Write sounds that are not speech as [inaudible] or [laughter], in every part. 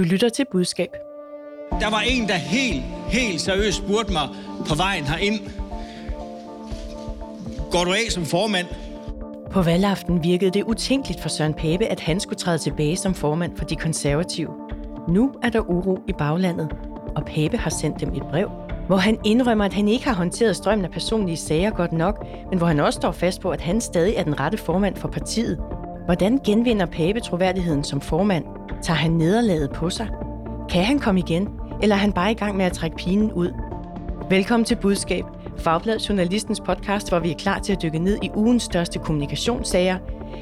Du lytter til budskab. Der var en, der helt, helt seriøst spurgte mig på vejen herind. Går du af som formand? På valgaften virkede det utænkeligt for Søren Pape, at han skulle træde tilbage som formand for de konservative. Nu er der uro i baglandet, og Pape har sendt dem et brev, hvor han indrømmer, at han ikke har håndteret strømmen af personlige sager godt nok, men hvor han også står fast på, at han stadig er den rette formand for partiet. Hvordan genvinder Pape troværdigheden som formand? Tager han nederlaget på sig? Kan han komme igen, eller er han bare i gang med at trække pinen ud? Velkommen til Budskab, Fagblad Journalistens podcast, hvor vi er klar til at dykke ned i ugens største kommunikationssager.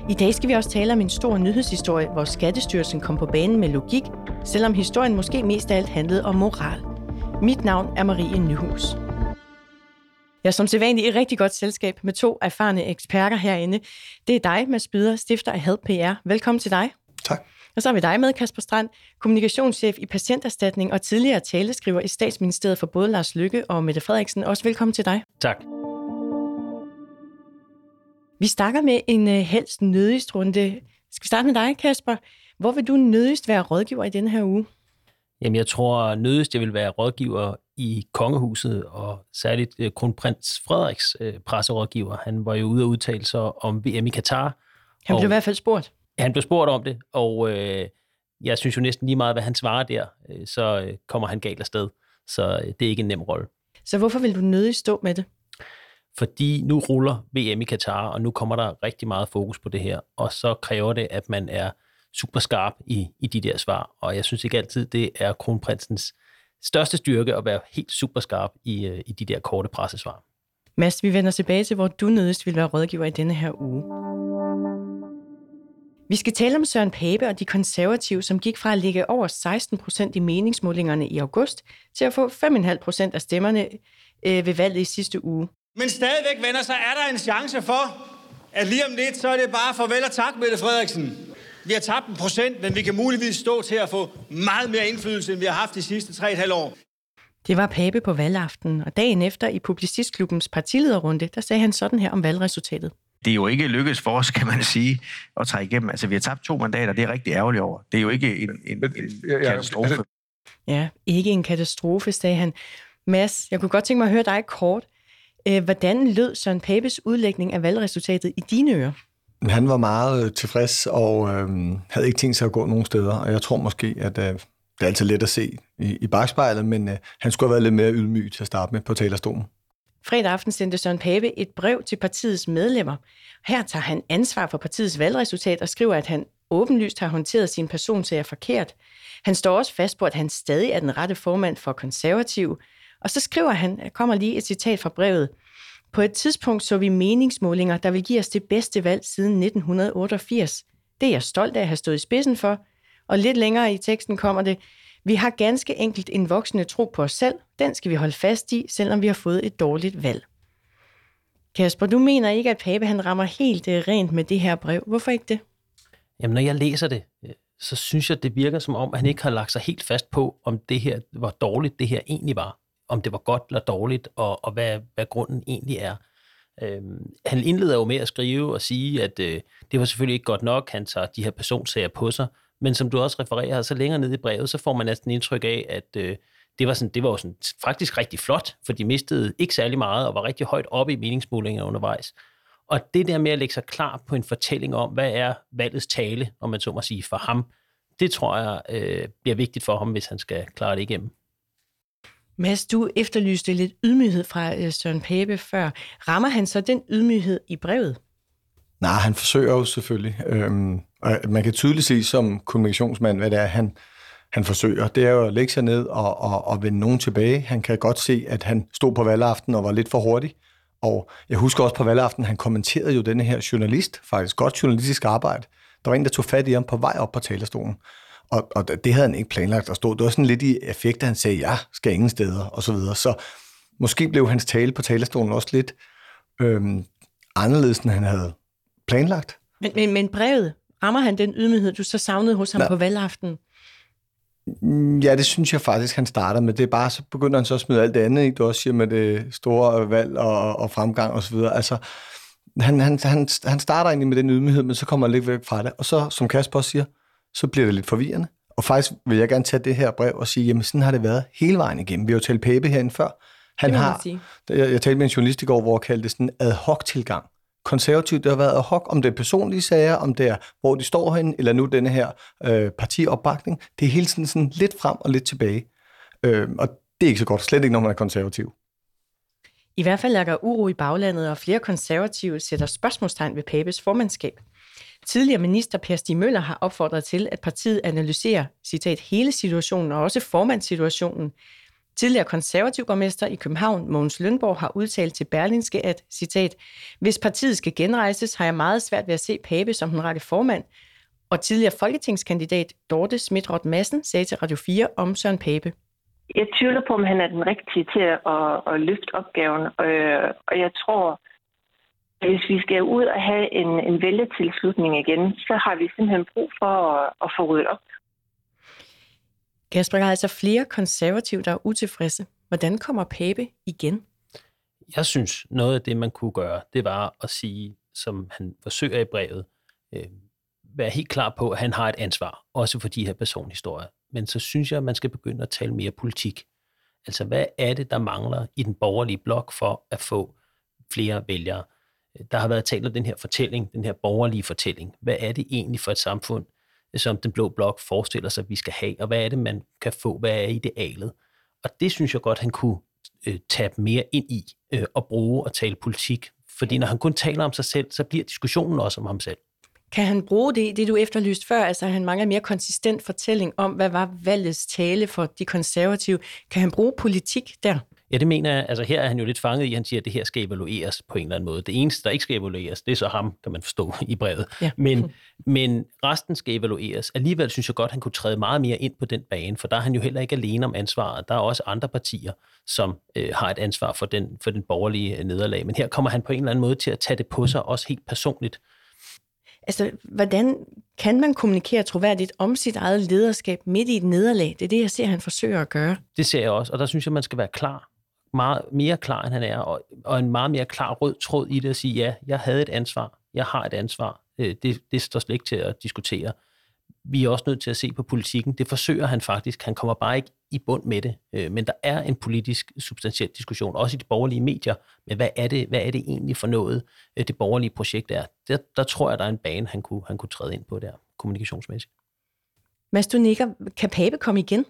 I dag skal vi også tale om en stor nyhedshistorie, hvor Skattestyrelsen kom på banen med logik, selvom historien måske mest af alt handlede om moral. Mit navn er Marie Nyhus. Jeg er som sædvanligt i rigtig godt selskab med to erfarne eksperter herinde. Det er dig, Mads Byder, stifter af Help PR. Velkommen til dig. Tak. Og så har vi dig med, Kasper Strand, kommunikationschef i Patienterstatning og tidligere taleskriver i Statsministeriet for både Lars Lykke og Mette Frederiksen. Også velkommen til dig. Tak. Vi starter med en uh, helst nødigst runde. Skal vi starte med dig, Kasper? Hvor vil du nødigst være rådgiver i denne her uge? Jamen, jeg tror nødigst, jeg vil være rådgiver i kongehuset, og særligt uh, kronprins Frederiks uh, presserådgiver. Han var jo ude og udtale sig om VM i Katar. Han blev i hvert fald spurgt. Han blev spurgt om det, og øh, jeg synes jo næsten lige meget, hvad han svarer der, øh, så øh, kommer han galt afsted. Så øh, det er ikke en nem rolle. Så hvorfor vil du nødig stå med det? Fordi nu ruller VM i Katar, og nu kommer der rigtig meget fokus på det her, og så kræver det, at man er super skarp i, i de der svar. Og jeg synes ikke altid, det er kronprinsens største styrke at være helt super skarp i, øh, i de der korte pressesvar. Mads, vi vender tilbage til, hvor du nødigst vil være rådgiver i denne her uge. Vi skal tale om Søren Pape og de konservative, som gik fra at ligge over 16 procent i meningsmålingerne i august, til at få 5,5 procent af stemmerne øh, ved valget i sidste uge. Men stadigvæk, venner, så er der en chance for, at lige om lidt, så er det bare farvel og tak, Mette Frederiksen. Vi har tabt en procent, men vi kan muligvis stå til at få meget mere indflydelse, end vi har haft de sidste 3,5 år. Det var Pape på valgaften, og dagen efter i Publicistklubbens partilederrunde, der sagde han sådan her om valgresultatet det er jo ikke lykkedes for os, kan man sige, at trække igennem. Altså, vi har tabt to mandater, det er rigtig ærgerligt over. Det er jo ikke en, en, en katastrofe. Ja, ikke en katastrofe, sagde han. Mads, jeg kunne godt tænke mig at høre dig kort. Øh, hvordan lød Søren Papes udlægning af valgresultatet i dine ører? Han var meget øh, tilfreds og øh, havde ikke tænkt sig at gå nogen steder, og jeg tror måske, at øh, det er altid let at se i, i bagspejlet, men øh, han skulle have været lidt mere ydmyg til at starte med på talerstolen. Fredag aften sendte Søren Pape et brev til partiets medlemmer. Her tager han ansvar for partiets valgresultat og skriver, at han åbenlyst har håndteret sin personsager forkert. Han står også fast på, at han stadig er den rette formand for konservativ. Og så skriver han, der kommer lige et citat fra brevet, på et tidspunkt så vi meningsmålinger, der vil give os det bedste valg siden 1988. Det er jeg stolt af at have stået i spidsen for. Og lidt længere i teksten kommer det, vi har ganske enkelt en voksende tro på os selv. Den skal vi holde fast i, selvom vi har fået et dårligt valg. Kasper, du mener ikke, at Pape han rammer helt øh, rent med det her brev. Hvorfor ikke det? Jamen, når jeg læser det, øh, så synes jeg, det virker som om, at han ikke har lagt sig helt fast på, om det her var dårligt, det her egentlig var. Om det var godt eller dårligt, og, og hvad, hvad grunden egentlig er. Øhm, han indleder jo med at skrive og sige, at øh, det var selvfølgelig ikke godt nok, han tager de her personsager på sig, men som du også refererer, så længere ned i brevet, så får man næsten indtryk af, at øh, det var, sådan, det var sådan, faktisk rigtig flot, for de mistede ikke særlig meget og var rigtig højt oppe i meningsmålinger undervejs. Og det der med at lægge sig klar på en fortælling om, hvad er valgets tale, om man så må sige, for ham, det tror jeg øh, bliver vigtigt for ham, hvis han skal klare det igennem. Mads, du efterlyste lidt ydmyghed fra øh, Søren Pape før. Rammer han så den ydmyghed i brevet? Nej, han forsøger jo selvfølgelig. Øhm, og man kan tydeligt se som kommunikationsmand, hvad det er, han, han forsøger. Det er jo at lægge sig ned og, og, og vende nogen tilbage. Han kan godt se, at han stod på valgaften og var lidt for hurtig. Og jeg husker også på valgaften, han kommenterede jo denne her journalist, faktisk godt journalistisk arbejde. Der var en, der tog fat i ham på vej op på talerstolen. Og, og det havde han ikke planlagt at stå. Det var sådan lidt i effekt, at han sagde, ja, skal ingen steder, og så videre. Så måske blev hans tale på talerstolen også lidt øhm, anderledes, end han havde planlagt. Men, men, men brevet, rammer han den ydmyghed, du så savnede hos ham ja. på valgaften? Mm, ja, det synes jeg faktisk, han starter med. Det er bare, så begynder han så at smide alt det andet, ikke? du også siger med det store valg og, og fremgang osv. Altså, han, han, han, han starter egentlig med den ydmyghed, men så kommer han lidt væk fra det. Og så, som Kasper også siger, så bliver det lidt forvirrende. Og faktisk vil jeg gerne tage det her brev og sige, jamen sådan har det været hele vejen igennem. Vi har jo talt Pape herinde før. Han har, jeg, jeg talte med en journalist i går, hvor jeg kaldte det sådan en ad hoc tilgang. Konservativt, det har været ad hoc, om det er personlige sager, om det er, hvor de står henne, eller nu denne her øh, partiopbakning. Det er hele tiden sådan lidt frem og lidt tilbage. Øh, og det er ikke så godt, slet ikke når man er konservativ. I hvert fald er der uro i baglandet, og flere konservative sætter spørgsmålstegn ved Papes formandskab. Tidligere minister Per Stig Møller har opfordret til, at partiet analyserer, citat, hele situationen og også formandssituationen. Tidligere konservativ borgmester i København, Mogens Lønborg, har udtalt til Berlingske, at, citat, hvis partiet skal genrejses, har jeg meget svært ved at se Pape som den rette formand. Og tidligere folketingskandidat Dorte Smidrot Madsen sagde til Radio 4 om Søren Pape. Jeg tvivler på, om han er den rigtige til at, at, at løfte opgaven, øh, og jeg tror, at hvis vi skal ud og have en, en vælgetilslutning igen, så har vi simpelthen brug for at, at få ryddet op. Kasper, der er altså flere konservative, der er utilfredse. Hvordan kommer Pape igen? Jeg synes, noget af det, man kunne gøre, det var at sige, som han forsøger i brevet, øh, være helt klar på, at han har et ansvar, også for de her personhistorier men så synes jeg, at man skal begynde at tale mere politik. Altså, hvad er det, der mangler i den borgerlige blok for at få flere vælgere? Der har været talt om den her fortælling, den her borgerlige fortælling. Hvad er det egentlig for et samfund, som den blå blok forestiller sig, at vi skal have, og hvad er det, man kan få? Hvad er idealet? Og det synes jeg godt, han kunne øh, tage mere ind i øh, og bruge og tale politik. Fordi når han kun taler om sig selv, så bliver diskussionen også om ham selv. Kan han bruge det, det du efterlyste før, altså han mangler mere konsistent fortælling om, hvad var valgets tale for de konservative. Kan han bruge politik der? Ja, det mener jeg. Altså her er han jo lidt fanget i, han siger, at det her skal evalueres på en eller anden måde. Det eneste, der ikke skal evalueres, det er så ham, kan man forstå i brevet. Ja. Men, men resten skal evalueres. Alligevel synes jeg godt, han kunne træde meget mere ind på den bane, for der er han jo heller ikke alene om ansvaret. Der er også andre partier, som øh, har et ansvar for den, for den borgerlige nederlag. Men her kommer han på en eller anden måde til at tage det på sig, også helt personligt. Altså, hvordan kan man kommunikere troværdigt om sit eget lederskab midt i et nederlag? Det er det, jeg ser, han forsøger at gøre. Det ser jeg også, og der synes jeg, man skal være klar. Meget mere klar, end han er, og, og en meget mere klar rød tråd i det at sige, ja, jeg havde et ansvar, jeg har et ansvar. Øh, det, det står slet ikke til at diskutere vi er også nødt til at se på politikken. Det forsøger han faktisk. Han kommer bare ikke i bund med det. Øh, men der er en politisk substantiel diskussion, også i de borgerlige medier, men hvad er det, hvad er det egentlig for noget, øh, det borgerlige projekt er? Der, der tror jeg, der er en bane, han kunne, han kunne træde ind på der, kommunikationsmæssigt. Mads, du nikker. Kan Pape komme igen?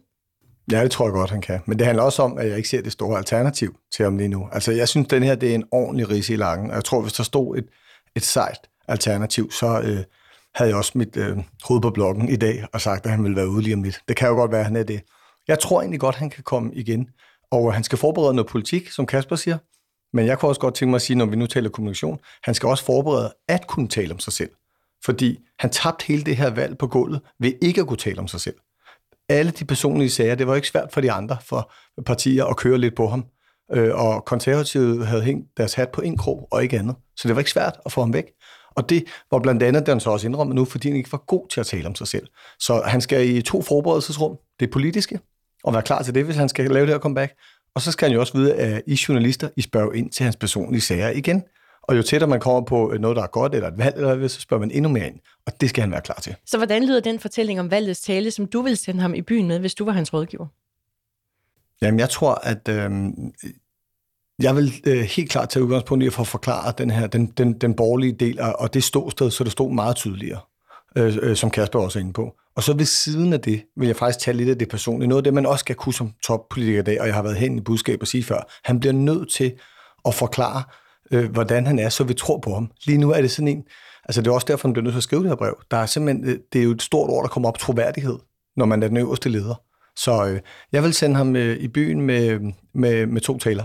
Ja, det tror jeg godt, han kan. Men det handler også om, at jeg ikke ser det store alternativ til ham lige nu. Altså, jeg synes, den her det er en ordentlig ris i langen. Og jeg tror, hvis der stod et, et sejt alternativ, så, øh, havde jeg også mit øh, hoved på blokken i dag og sagt, at han ville være ude lige om lidt. Det kan jo godt være, at han er det. Jeg tror egentlig godt, han kan komme igen. Og han skal forberede noget politik, som Kasper siger. Men jeg kunne også godt tænke mig at sige, når vi nu taler kommunikation, han skal også forberede at kunne tale om sig selv. Fordi han tabte hele det her valg på gulvet ved ikke at kunne tale om sig selv. Alle de personlige sager, det var ikke svært for de andre, for partier at køre lidt på ham. Øh, og konservative havde hængt deres hat på en krog og ikke andet. Så det var ikke svært at få ham væk. Og det var blandt andet, den så også indrømmet nu, fordi han ikke var god til at tale om sig selv. Så han skal i to forberedelsesrum. Det politiske, og være klar til det, hvis han skal lave det her comeback. Og så skal han jo også vide, at I journalister, I spørger ind til hans personlige sager igen. Og jo tættere man kommer på noget, der er godt, eller et valg, eller hvad, så spørger man endnu mere ind. Og det skal han være klar til. Så hvordan lyder den fortælling om valgets tale, som du vil sende ham i byen med, hvis du var hans rådgiver? Jamen, jeg tror, at øh, jeg vil øh, helt klart tage udgangspunkt i at få forklaret den her, den, den, den borgerlige del, og, og det ståsted, så det stod meget tydeligere, øh, øh, som Kasper også er inde på. Og så ved siden af det, vil jeg faktisk tage lidt af det personlige. Noget af det, man også skal kunne som toppolitiker i dag, og jeg har været hen i budskab og sige før, han bliver nødt til at forklare, øh, hvordan han er, så vi tror på ham. Lige nu er det sådan en, altså det er også derfor, han bliver nødt til at skrive det her brev. Der er simpelthen, øh, det er jo et stort ord, der kommer op, troværdighed, når man er den øverste leder. Så øh, jeg vil sende ham øh, i byen med, med, med to taler.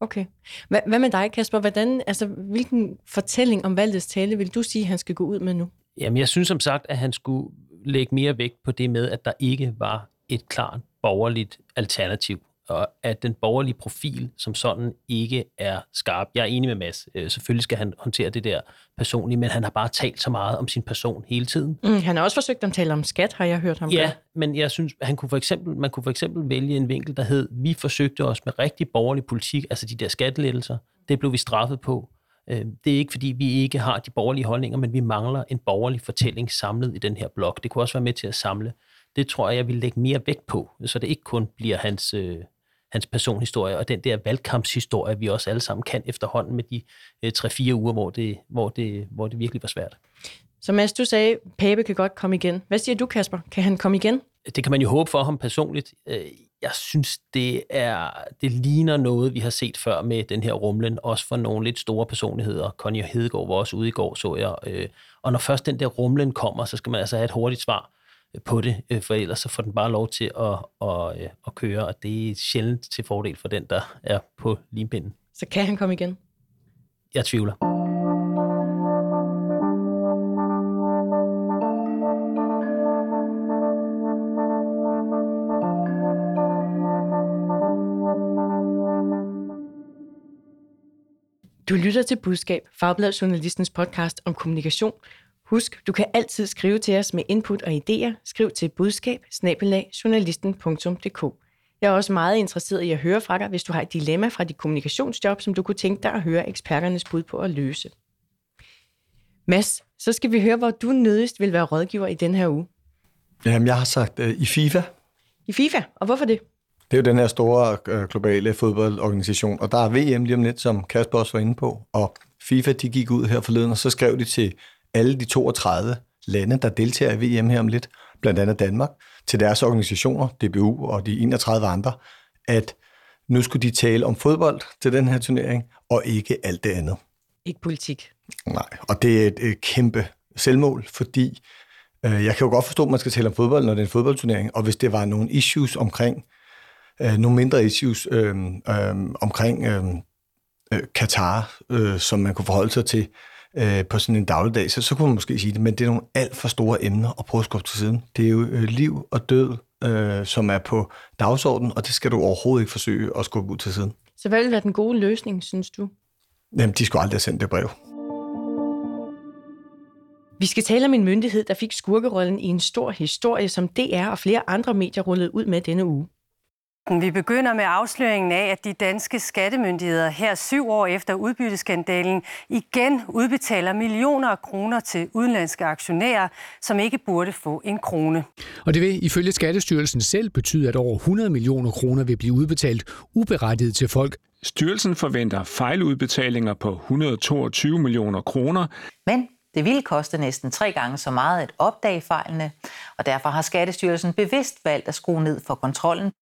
Okay. Hvad, hvad med dig, Kasper? Hvordan, altså, hvilken fortælling om valgets tale vil du sige, han skal gå ud med nu? Jamen, jeg synes som sagt, at han skulle lægge mere vægt på det med, at der ikke var et klart borgerligt alternativ og at den borgerlige profil som sådan ikke er skarp. Jeg er enig med Mads. Øh, selvfølgelig skal han håndtere det der personligt, men han har bare talt så meget om sin person hele tiden. Mm, han har også forsøgt at tale om skat, har jeg hørt ham Ja, gøre. men jeg synes, han kunne for eksempel, man kunne for eksempel vælge en vinkel, der hed, vi forsøgte os med rigtig borgerlig politik, altså de der skattelettelser. Det blev vi straffet på. Øh, det er ikke, fordi vi ikke har de borgerlige holdninger, men vi mangler en borgerlig fortælling samlet i den her blok. Det kunne også være med til at samle Det tror jeg, jeg vil lægge mere vægt på, så det ikke kun bliver hans, øh, hans personhistorie og den der valgkampshistorie, vi også alle sammen kan efterhånden med de øh, 3-4 uger, hvor det, hvor, det, hvor det virkelig var svært. Så Mads, du sagde, Pape kan godt komme igen. Hvad siger du, Kasper? Kan han komme igen? Det kan man jo håbe for ham personligt. Øh, jeg synes, det, er, det ligner noget, vi har set før med den her rumlen, også for nogle lidt store personligheder. Conny Hedegaard var også ude i går, så jeg. Øh, og når først den der rumlen kommer, så skal man altså have et hurtigt svar på det, for ellers så får den bare lov til at, at, at køre, og det er sjældent til fordel for den, der er på limpinden. Så kan han komme igen? Jeg tvivler. Du lytter til Budskab, Fagbladet Journalistens podcast om kommunikation. Husk, du kan altid skrive til os med input og idéer. Skriv til budskab Jeg er også meget interesseret i at høre fra dig, hvis du har et dilemma fra dit kommunikationsjob, som du kunne tænke dig at høre eksperternes bud på at løse. Mads, så skal vi høre, hvor du nødigst vil være rådgiver i den her uge. Jamen, jeg har sagt uh, i FIFA. I FIFA? Og hvorfor det? Det er jo den her store øh, globale fodboldorganisation, og der er VM lige om lidt, som Kasper også var inde på, og FIFA de gik ud her forleden, og så skrev de til alle de 32 lande, der deltager i VM her om lidt, blandt andet Danmark, til deres organisationer, DBU og de 31 andre, at nu skulle de tale om fodbold til den her turnering, og ikke alt det andet. Ikke politik. Nej, og det er et, et kæmpe selvmål, fordi øh, jeg kan jo godt forstå, at man skal tale om fodbold, når det er en fodboldturnering, og hvis det var nogle issues omkring øh, nogle mindre issues øh, øh, omkring øh, øh, Katar, øh, som man kunne forholde sig til øh, på sådan en dagligdag, så, så kunne man måske sige det, men det er nogle alt for store emner at prøve at skubbe til siden. Det er jo øh, liv og død, øh, som er på dagsordenen, og det skal du overhovedet ikke forsøge at skubbe ud til siden. Så hvad vil være den gode løsning, synes du? Jamen, de skulle aldrig have sendt det brev. Vi skal tale om en myndighed, der fik skurkerollen i en stor historie, som DR og flere andre medier rullede ud med denne uge. Vi begynder med afsløringen af, at de danske skattemyndigheder her syv år efter udbytteskandalen igen udbetaler millioner af kroner til udenlandske aktionærer, som ikke burde få en krone. Og det vil ifølge Skattestyrelsen selv betyde, at over 100 millioner kroner vil blive udbetalt uberettiget til folk. Styrelsen forventer fejludbetalinger på 122 millioner kroner. Men det ville koste næsten tre gange så meget at opdage fejlene, og derfor har Skattestyrelsen bevidst valgt at skrue ned for kontrollen.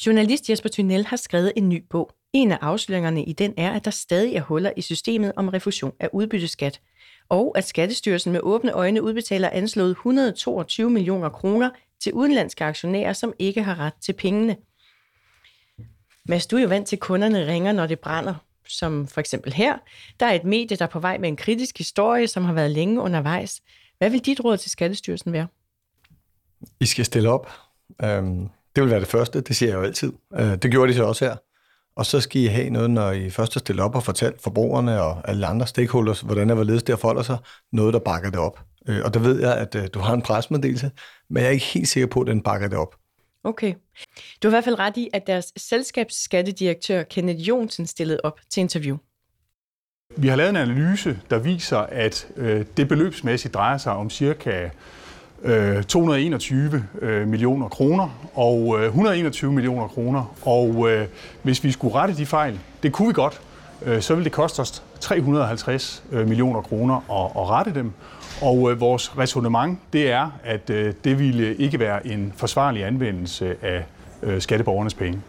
Journalist Jesper Thunel har skrevet en ny bog. En af afsløringerne i den er, at der stadig er huller i systemet om refusion af udbytteskat, og at Skattestyrelsen med åbne øjne udbetaler anslået 122 millioner kroner til udenlandske aktionærer, som ikke har ret til pengene. Men du er jo vant til, at kunderne ringer, når det brænder, som for eksempel her. Der er et medie, der er på vej med en kritisk historie, som har været længe undervejs. Hvad vil dit råd til Skattestyrelsen være? I skal stille op. Øhm, det vil være det første, det siger jeg jo altid. Øh, det gjorde de så også her. Og så skal I have noget, når I først har stillet op og fortalt forbrugerne og alle andre stakeholders, hvordan det hvorledes det forholder sig, noget, der bakker det op. Øh, og der ved jeg, at øh, du har en presmeddelelse, men jeg er ikke helt sikker på, at den bakker det op. Okay. Du har i hvert fald ret i, at deres selskabsskattedirektør Kenneth Jonsen stillede op til interview. Vi har lavet en analyse, der viser, at det beløbsmæssigt drejer sig om cirka Øh, 221 øh, millioner kroner og øh, 121 millioner kroner. Og øh, hvis vi skulle rette de fejl, det kunne vi godt, så ville det koste os 350 millioner kroner at, at rette dem. Og vores resonemang, det er, at det ville ikke være en forsvarlig anvendelse af skatteborgernes penge.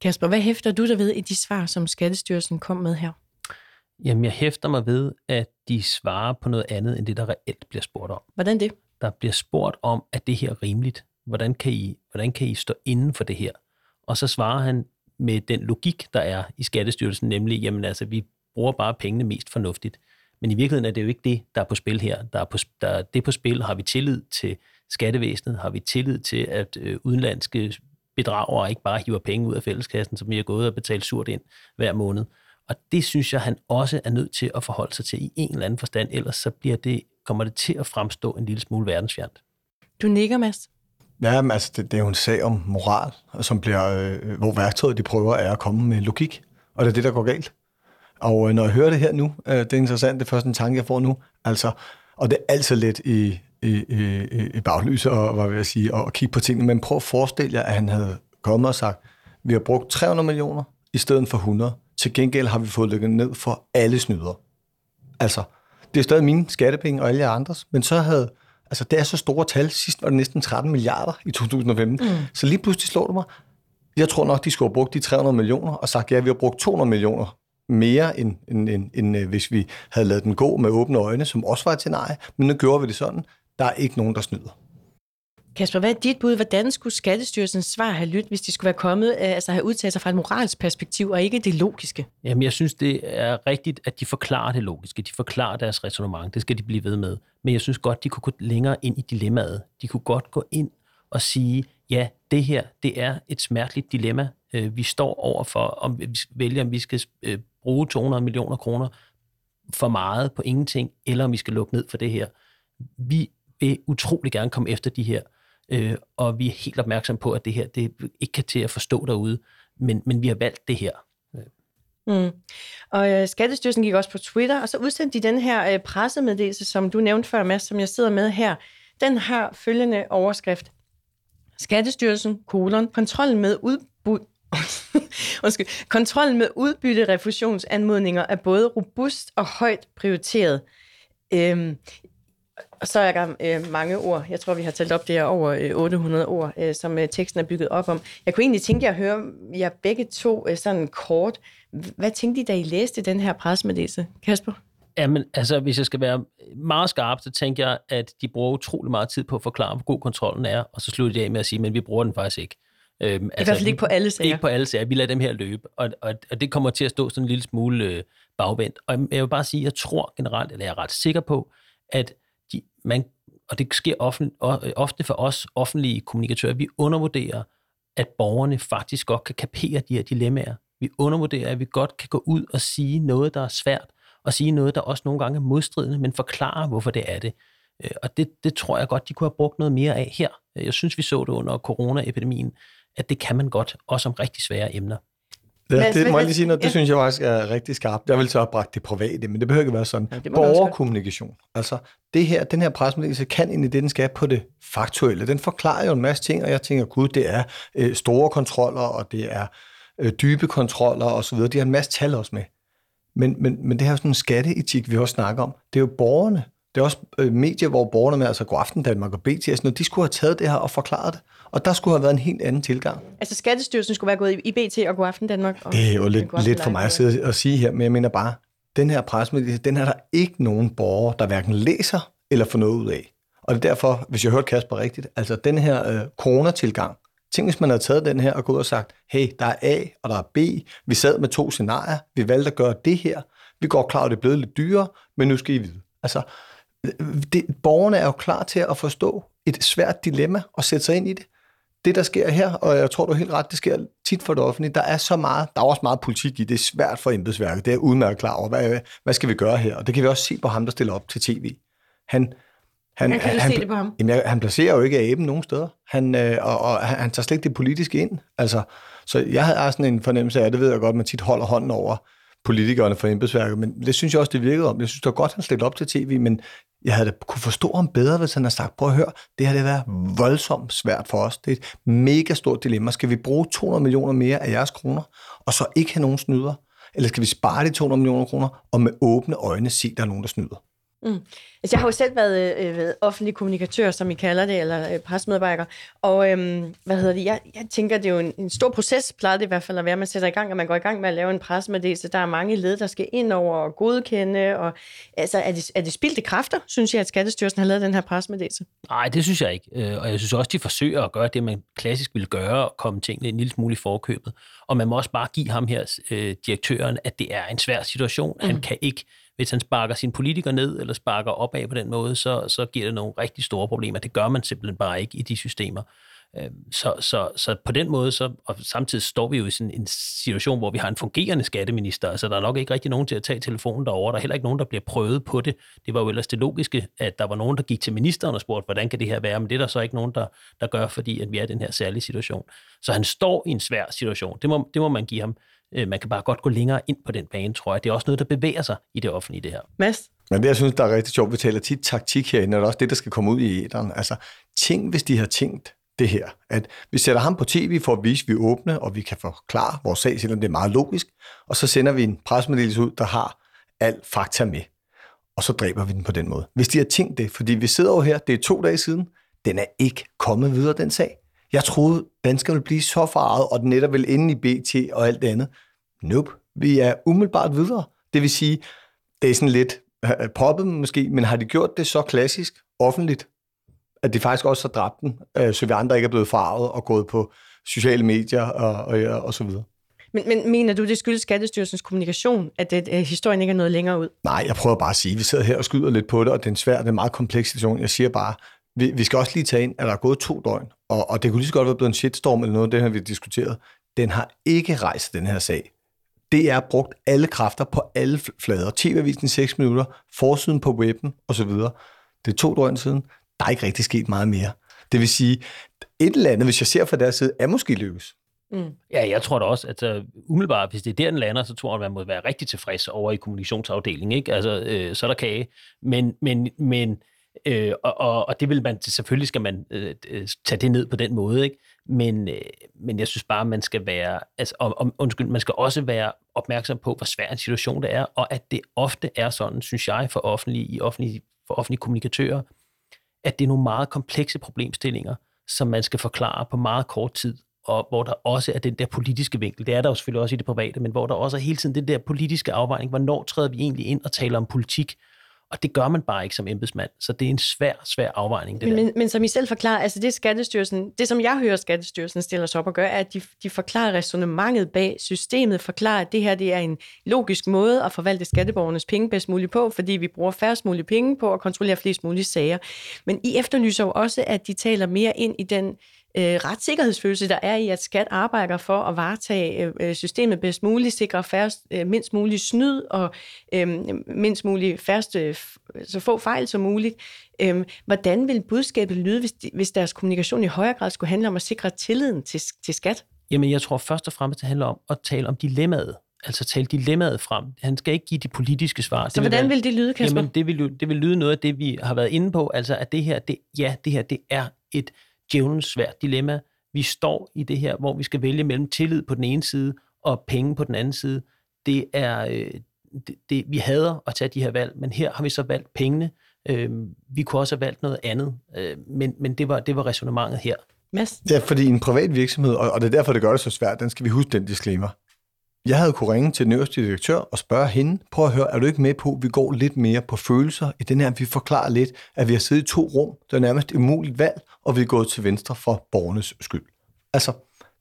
Kasper, hvad hæfter du der ved i de svar, som Skattestyrelsen kom med her? Jamen, jeg hæfter mig ved, at de svarer på noget andet, end det, der reelt bliver spurgt om. Hvordan det? Der bliver spurgt om, at det her er rimeligt? Hvordan kan, I, hvordan kan I stå inden for det her? Og så svarer han med den logik, der er i Skattestyrelsen, nemlig, jamen altså, vi bruger bare pengene mest fornuftigt. Men i virkeligheden er det jo ikke det, der er på spil her. Der er på, der, det på spil har vi tillid til skattevæsenet, har vi tillid til, at øh, udenlandske bedragere ikke bare hiver penge ud af fælleskassen, som vi har gået og betalt surt ind hver måned. Og det synes jeg, han også er nødt til at forholde sig til i en eller anden forstand, ellers så bliver det, kommer det til at fremstå en lille smule verdensfjernt. Du nikker, Mads. Ja, men altså, det, det er jo en sag om moral, som bliver, øh, hvor værktøjet, de prøver, er at komme med logik. Og det er det, der går galt. Og øh, når jeg hører det her nu, øh, det er interessant, det er først en tanke, jeg får nu. Altså, og det er altid lidt i i, i, i baglys og, hvad vil jeg sige, og kigge på tingene. Men prøv at forestille jer, at han havde kommet og sagt, vi har brugt 300 millioner i stedet for 100. Til gengæld har vi fået lukket ned for alle snyder. Altså, det er stadig mine skattepenge og alle andres, men så havde, altså det er så store tal, sidst var det næsten 13 milliarder i 2015, mm. så lige pludselig slår det mig, jeg tror nok, de skulle have brugt de 300 millioner og sagt, ja, vi har brugt 200 millioner mere, end, end, end, end øh, hvis vi havde lavet den gå med åbne øjne, som også var et nej, men nu gjorde vi det sådan, der er ikke nogen, der snyder. Kasper, hvad er dit bud? Hvordan skulle Skattestyrelsens svar have lyttet, hvis de skulle være kommet, øh, altså have udtalt sig fra et moralsk perspektiv, og ikke det logiske? Jamen, jeg synes, det er rigtigt, at de forklarer det logiske. De forklarer deres resonemang. Det skal de blive ved med. Men jeg synes godt, de kunne gå længere ind i dilemmaet. De kunne godt gå ind og sige, ja, det her, det er et smerteligt dilemma, øh, vi står over for, om vi vælger, om vi skal øh, bruge 200 millioner kroner for meget på ingenting, eller om vi skal lukke ned for det her. Vi vil utrolig gerne komme efter de her øh, og vi er helt opmærksom på, at det her det ikke kan til at forstå derude, men, men vi har valgt det her. Mm. Og øh, Skattestyrelsen gik også på Twitter, og så udsendte de den her øh, pressemeddelelse, som du nævnte før, Mads, som jeg sidder med her. Den har følgende overskrift. Skattestyrelsen, kolon, kontrollen med udbud, [laughs] Undskyld. Kontrollen med udbytterefusionsanmodninger er både robust og højt prioriteret. Øhm, og så er der øh, mange ord. Jeg tror, vi har talt op det her over øh, 800 ord, øh, som øh, teksten er bygget op om. Jeg kunne egentlig tænke jer at høre jer begge to øh, sådan kort. Hvad tænkte I, da I læste den her pressemeddelelse? Kasper? Jamen, altså, hvis jeg skal være meget skarp, så tænker jeg, at de bruger utrolig meget tid på at forklare, hvor god kontrollen er, og så slutter de af med at sige, men vi bruger den faktisk ikke. Øhm, altså, I hvert fald ikke på alle sager. Ikke på alle sager. Vi lader dem her løbe, og, og, og det kommer til at stå sådan en lille smule øh, bagvendt. Og jeg vil bare sige, at jeg tror generelt, eller jeg er ret sikker på, at de, man, og det sker ofte, ofte for os offentlige kommunikatører, vi undervurderer, at borgerne faktisk godt kan kapere de her dilemmaer. Vi undervurderer, at vi godt kan gå ud og sige noget, der er svært, og sige noget, der også nogle gange er modstridende, men forklare, hvorfor det er det. Øh, og det, det tror jeg godt, de kunne have brugt noget mere af her. Jeg synes, vi så det under coronaepidemien, at det kan man godt, også om rigtig svære emner. Ja, det må jeg lige sige noget. Det ja. synes jeg faktisk er rigtig skarpt. Jeg vil så have bragt det private, men det behøver ikke være sådan. Ja, Borgerkommunikation. Altså, det her, den her pressemeddelelse kan egentlig det, den skal på det faktuelle. Den forklarer jo en masse ting, og jeg tænker, gud, det er øh, store kontroller, og det er øh, dybe kontroller osv. De har en masse tal også med. Men, men, men det her er sådan en skatteetik, vi også snakker om. Det er jo borgerne. Det er også øh, medier, hvor borgerne med, altså Godaften Danmark og BT, noget, de skulle have taget det her og forklaret det. Og der skulle have været en helt anden tilgang. Altså Skattestyrelsen skulle være gået i BT og Godaften Danmark? Og det er jo lidt, lidt for mig at sidde og sige her, men jeg mener bare, den her pressemeddelelse, den er der ikke nogen borger, der hverken læser eller får noget ud af. Og det er derfor, hvis jeg hørte Kasper rigtigt, altså den her øh, coronatilgang, Tænk, hvis man havde taget den her og gået og sagt, hey, der er A og der er B. Vi sad med to scenarier. Vi valgte at gøre det her. Vi går klar, at det er blevet lidt dyrere, men nu skal I vide. Altså, det, borgerne er jo klar til at forstå et svært dilemma og sætte sig ind i det det, der sker her, og jeg tror, du er helt ret, det sker tit for det offentlige, der er så meget, der er også meget politik i, det er svært for embedsværket, det er udmærket klar over, hvad, hvad skal vi gøre her? Og det kan vi også se på ham, der stiller op til tv. Han, han, kan han, se det på ham? Jamen, han placerer jo ikke aben nogen steder, han, øh, og, og han, han tager slet ikke det politiske ind. Altså, så jeg havde sådan en fornemmelse af, det ved jeg godt, man tit holder hånden over politikerne for embedsværket, men det synes jeg også, det virkede om. Jeg synes, det var godt, han stillede op til tv, men jeg havde da kunne forstå ham bedre, hvis han havde sagt, prøv at høre, det har det været voldsomt svært for os. Det er et mega stort dilemma. Skal vi bruge 200 millioner mere af jeres kroner, og så ikke have nogen snyder? Eller skal vi spare de 200 millioner kroner, og med åbne øjne se, der er nogen, der snyder? Mm. Altså, jeg har jo selv været, øh, været offentlig kommunikatør, som I kalder det, eller øh, presmedarbejder. Og øhm, hvad hedder det? Jeg, jeg tænker, det er jo en, en stor proces, plejer det i hvert fald at være, man sætter i gang, og man går i gang med at lave en pressemeddelelse. Der er mange led, der skal ind over og godkende. Og, altså, er det, er det spildte kræfter, synes jeg, at Skattestyrelsen har lavet den her pressemeddelelse? Nej, det synes jeg ikke. Øh, og jeg synes også, de forsøger at gøre det, man klassisk ville gøre, og komme tingene en lille smule i forkøbet. Og man må også bare give ham her, øh, direktøren, at det er en svær situation. Mm. Han kan ikke hvis han sparker sin politiker ned, eller sparker opad på den måde, så, så giver det nogle rigtig store problemer. Det gør man simpelthen bare ikke i de systemer. Øhm, så, så, så på den måde, så, og samtidig står vi jo i sådan en situation, hvor vi har en fungerende skatteminister, altså der er nok ikke rigtig nogen til at tage telefonen derover. Der er heller ikke nogen, der bliver prøvet på det. Det var jo ellers det logiske, at der var nogen, der gik til ministeren og spurgte, hvordan kan det her være, men det er der så ikke nogen, der, der gør, fordi at vi er i den her særlige situation. Så han står i en svær situation. Det må, det må man give ham. Øh, man kan bare godt gå længere ind på den bane, tror jeg. Det er også noget, der bevæger sig i det offentlige, det her. Mads? Men det, jeg synes, der er rigtig sjovt, vi taler tit taktik herinde, og det er også det, der skal komme ud i æderen. Altså, tænk, hvis de har tænkt det her, at vi sætter ham på tv for at vise, at vi er åbne, og vi kan forklare vores sag, selvom det er meget logisk, og så sender vi en presmeddelelse ud, der har alt fakta med, og så dræber vi den på den måde. Hvis de har tænkt det, fordi vi sidder jo her, det er to dage siden, den er ikke kommet videre, den sag. Jeg troede, danskere ville blive så faret, og den netop vil ende i BT og alt det andet. Nope, vi er umiddelbart videre. Det vil sige, det er sådan lidt øh, poppet måske, men har de gjort det så klassisk, offentligt, at de faktisk også har dræbt den, øh, så vi andre ikke er blevet farvet og gået på sociale medier og, og, og så videre. Men, men mener du, det skyldes Skattestyrelsens kommunikation, at det, at historien ikke er noget længere ud? Nej, jeg prøver bare at sige, at vi sidder her og skyder lidt på det, og det er en svær, det er en meget kompleks situation. Jeg siger bare, vi, vi skal også lige tage ind, at der er gået to døgn, og, og det kunne lige så godt være blevet en shitstorm eller noget, det har vi diskuteret. Den har ikke rejst den her sag. Det er brugt alle kræfter på alle flader. TV-avisen i 6 minutter, forsiden på webben osv. Det er to døgn siden. Der er ikke rigtig sket meget mere. Det vil sige, et eller andet, hvis jeg ser fra deres side, er måske lykkes. Mm. Ja, jeg tror da også, at uh, umiddelbart, hvis det er der, den lander, så tror jeg, at man må være rigtig tilfreds over i kommunikationsafdelingen. Ikke? Altså, øh, så er der kage. Men, men, men øh, og, og, og det vil man, selvfølgelig skal man øh, øh, tage det ned på den måde, ikke? Men, øh, men jeg synes bare, man skal være, altså, og, og, undskyld, man skal også være opmærksom på, hvor svær en situation det er, og at det ofte er sådan, synes jeg, for offentlige, i offentlige, for offentlige kommunikatører, at det er nogle meget komplekse problemstillinger, som man skal forklare på meget kort tid, og hvor der også er den der politiske vinkel. Det er der jo selvfølgelig også i det private, men hvor der også er hele tiden den der politiske afvejning. Hvornår træder vi egentlig ind og taler om politik? Og det gør man bare ikke som embedsmand, så det er en svær, svær afvejning. Det men, der. men, som I selv forklarer, altså det Skattestyrelsen, det som jeg hører Skattestyrelsen stiller sig op og gør, er, at de, de forklarer resonemanget bag systemet, forklarer, at det her det er en logisk måde at forvalte skatteborgernes penge bedst muligt på, fordi vi bruger færrest mulige penge på at kontrollere flest mulige sager. Men I efterlyser jo også, at de taler mere ind i den øh, retssikkerhedsfølelse, der er i, at skat arbejder for at varetage øh, øh systemet bedst muligt, sikre færrest, øh, mindst muligt snyd og øh, mindst muligt færrest, øh, så få fejl som muligt. Øh, hvordan vil budskabet lyde, hvis, de, hvis deres kommunikation i højere grad skulle handle om at sikre tilliden til, til skat? Jamen, jeg tror først og fremmest, det handler om at tale om dilemmaet. Altså tale dilemmaet frem. Han skal ikke give de politiske svar. Så det hvordan vil, være, vil det lyde, Kasper? Jamen, det vil, det vil lyde noget af det, vi har været inde på. Altså, at det her, det, ja, det her, det er et djævelens svært dilemma. Vi står i det her, hvor vi skal vælge mellem tillid på den ene side og penge på den anden side. Det er, øh, det, det, vi hader at tage de her valg, men her har vi så valgt pengene. Øh, vi kunne også have valgt noget andet, øh, men, men det var, det var resonemanget her. Mads? Ja, fordi en privat virksomhed, og det er derfor, det gør det så svært, den skal vi huske den disclaimer. Jeg havde kunne ringe til den øverste direktør og spørge hende, prøv at høre, er du ikke med på, at vi går lidt mere på følelser i den her, vi forklarer lidt, at vi har siddet i to rum, det er nærmest umuligt valg, og vi er gået til venstre for borgernes skyld. Altså,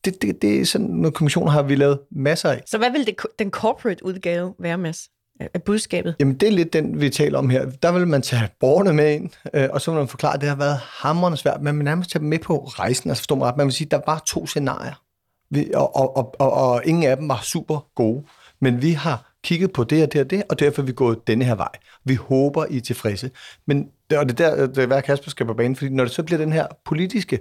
det, det, det er sådan nogle kommissioner har vi lavet masser af. Så hvad vil det, den corporate udgave være, Mads? af budskabet? Jamen, det er lidt den, vi taler om her. Der vil man tage borgerne med ind, øh, og så vil man forklare, at det har været hammerende svært, men man nærmest tage dem med på rejsen. Altså, forstår man ret? Man vil sige, at der var to scenarier. Vi, og, og, og, og, og ingen af dem var super gode. Men vi har kigget på det og det og det, og derfor er vi gået denne her vej. Vi håber, I er tilfredse. Men og det er der, det er hver Kasper skal på banen, fordi når det så bliver den her politiske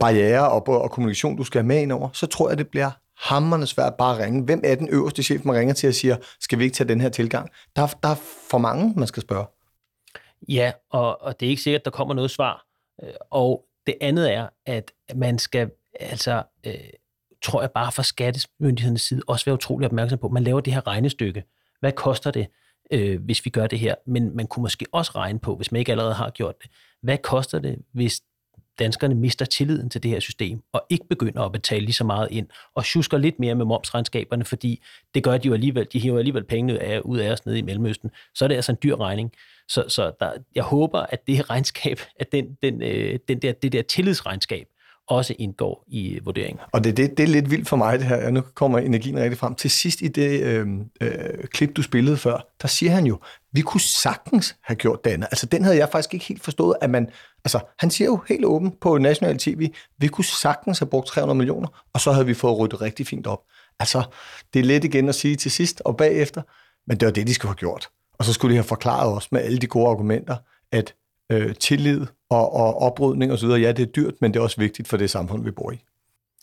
barriere og, og kommunikation, du skal have med ind over, så tror jeg, det bliver hammerne svært bare at ringe. Hvem er den øverste chef, man ringer til og siger, skal vi ikke tage den her tilgang? Der, der er for mange, man skal spørge. Ja, og, og det er ikke sikkert, at der kommer noget svar. Øh, og det andet er, at man skal altså øh, tror jeg bare fra skattemyndighedernes side også være utrolig opmærksom på, at man laver det her regnestykke. Hvad koster det, øh, hvis vi gør det her? Men man kunne måske også regne på, hvis man ikke allerede har gjort det, hvad koster det, hvis danskerne mister tilliden til det her system, og ikke begynder at betale lige så meget ind, og tjusker lidt mere med momsregnskaberne, fordi det gør de jo alligevel, de hiver alligevel pengene af, ud af os nede i Mellemøsten, så er det altså en dyr regning. Så, så der, jeg håber, at det her regnskab, at den, den, øh, den der, det der tillidsregnskab, også indgår i øh, vurderingen. Og det, det, det er lidt vildt for mig, det her. Nu kommer energien rigtig frem. Til sidst i det øh, øh, klip, du spillede før, der siger han jo, vi kunne sagtens have gjort det andet. Altså, den havde jeg faktisk ikke helt forstået, at man... Altså, han siger jo helt åbent på national tv, vi kunne sagtens have brugt 300 millioner, og så havde vi fået ryddet rigtig fint op. Altså, det er let igen at sige til sidst og bagefter, men det var det, de skulle have gjort. Og så skulle de have forklaret os med alle de gode argumenter, at øh, tillid og, og oprydning osv., ja, det er dyrt, men det er også vigtigt for det samfund, vi bor i.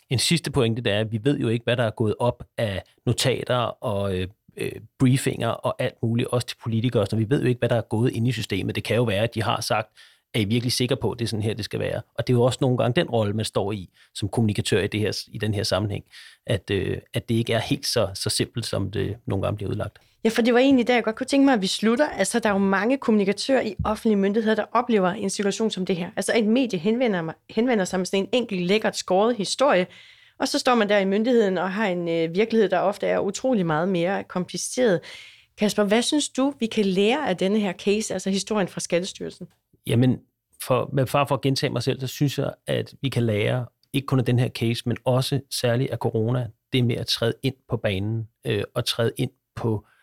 En sidste pointe, det er, at vi ved jo ikke, hvad der er gået op af notater og øh, øh, briefinger og alt muligt, også til politikere, så vi ved jo ikke, hvad der er gået ind i systemet. Det kan jo være, at de har sagt, er I virkelig sikre på, at det er sådan her, det skal være? Og det er jo også nogle gange den rolle, man står i som kommunikatør i, det her, i den her sammenhæng, at, øh, at det ikke er helt så, så simpelt, som det nogle gange bliver udlagt. Ja, for det var egentlig der, jeg godt kunne tænke mig, at vi slutter. Altså, der er jo mange kommunikatører i offentlige myndigheder, der oplever en situation som det her. Altså, et medie henvender, henvender sig med sådan en enkelt lækkert skåret historie, og så står man der i myndigheden og har en øh, virkelighed, der ofte er utrolig meget mere kompliceret. Kasper, hvad synes du, vi kan lære af denne her case, altså historien fra Skattestyrelsen? Jamen, for, med far for at gentage mig selv, så synes jeg, at vi kan lære, ikke kun af den her case, men også særligt af corona, det med at træde ind på banen øh, og træde ind på øh,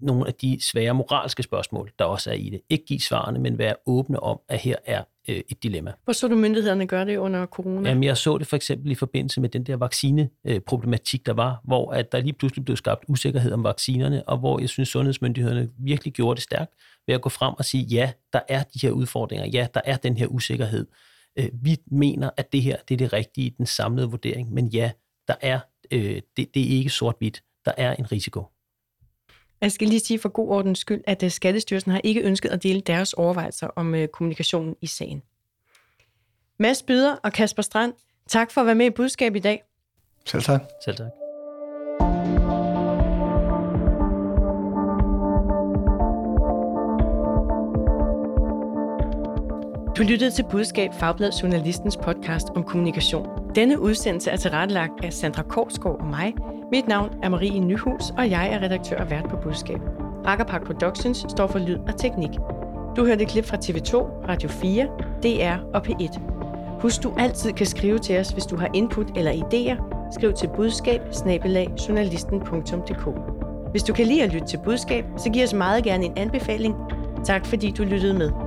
nogle af de svære moralske spørgsmål, der også er i det. Ikke give svarene, men være åbne om, at her er øh, et dilemma. Hvor så du myndighederne gøre det under corona? Jamen, jeg så det for eksempel i forbindelse med den der vaccineproblematik, der var, hvor at der lige pludselig blev skabt usikkerhed om vaccinerne, og hvor jeg synes, sundhedsmyndighederne virkelig gjorde det stærkt ved at gå frem og sige, ja, der er de her udfordringer, ja, der er den her usikkerhed. Øh, vi mener, at det her det er det rigtige, den samlede vurdering, men ja, der er, øh, det, det er ikke sort-hvidt. Der er en risiko. Jeg skal lige sige for god ordens skyld, at øh, Skattestyrelsen har ikke ønsket at dele deres overvejelser om øh, kommunikationen i sagen. Mads Byder og Kasper Strand, tak for at være med i budskab i dag. Selv tak. Selv tak. Du lyttede til Budskab Fagblad Journalistens podcast om kommunikation. Denne udsendelse er tilrettelagt af Sandra Korsgaard og mig. Mit navn er Marie Nyhus, og jeg er redaktør og vært på Budskab. Rakkerpark Productions står for lyd og teknik. Du hørte et klip fra TV2, Radio 4, DR og P1. Husk, du altid kan skrive til os, hvis du har input eller idéer. Skriv til budskab Hvis du kan lide at lytte til budskab, så giv os meget gerne en anbefaling. Tak fordi du lyttede med.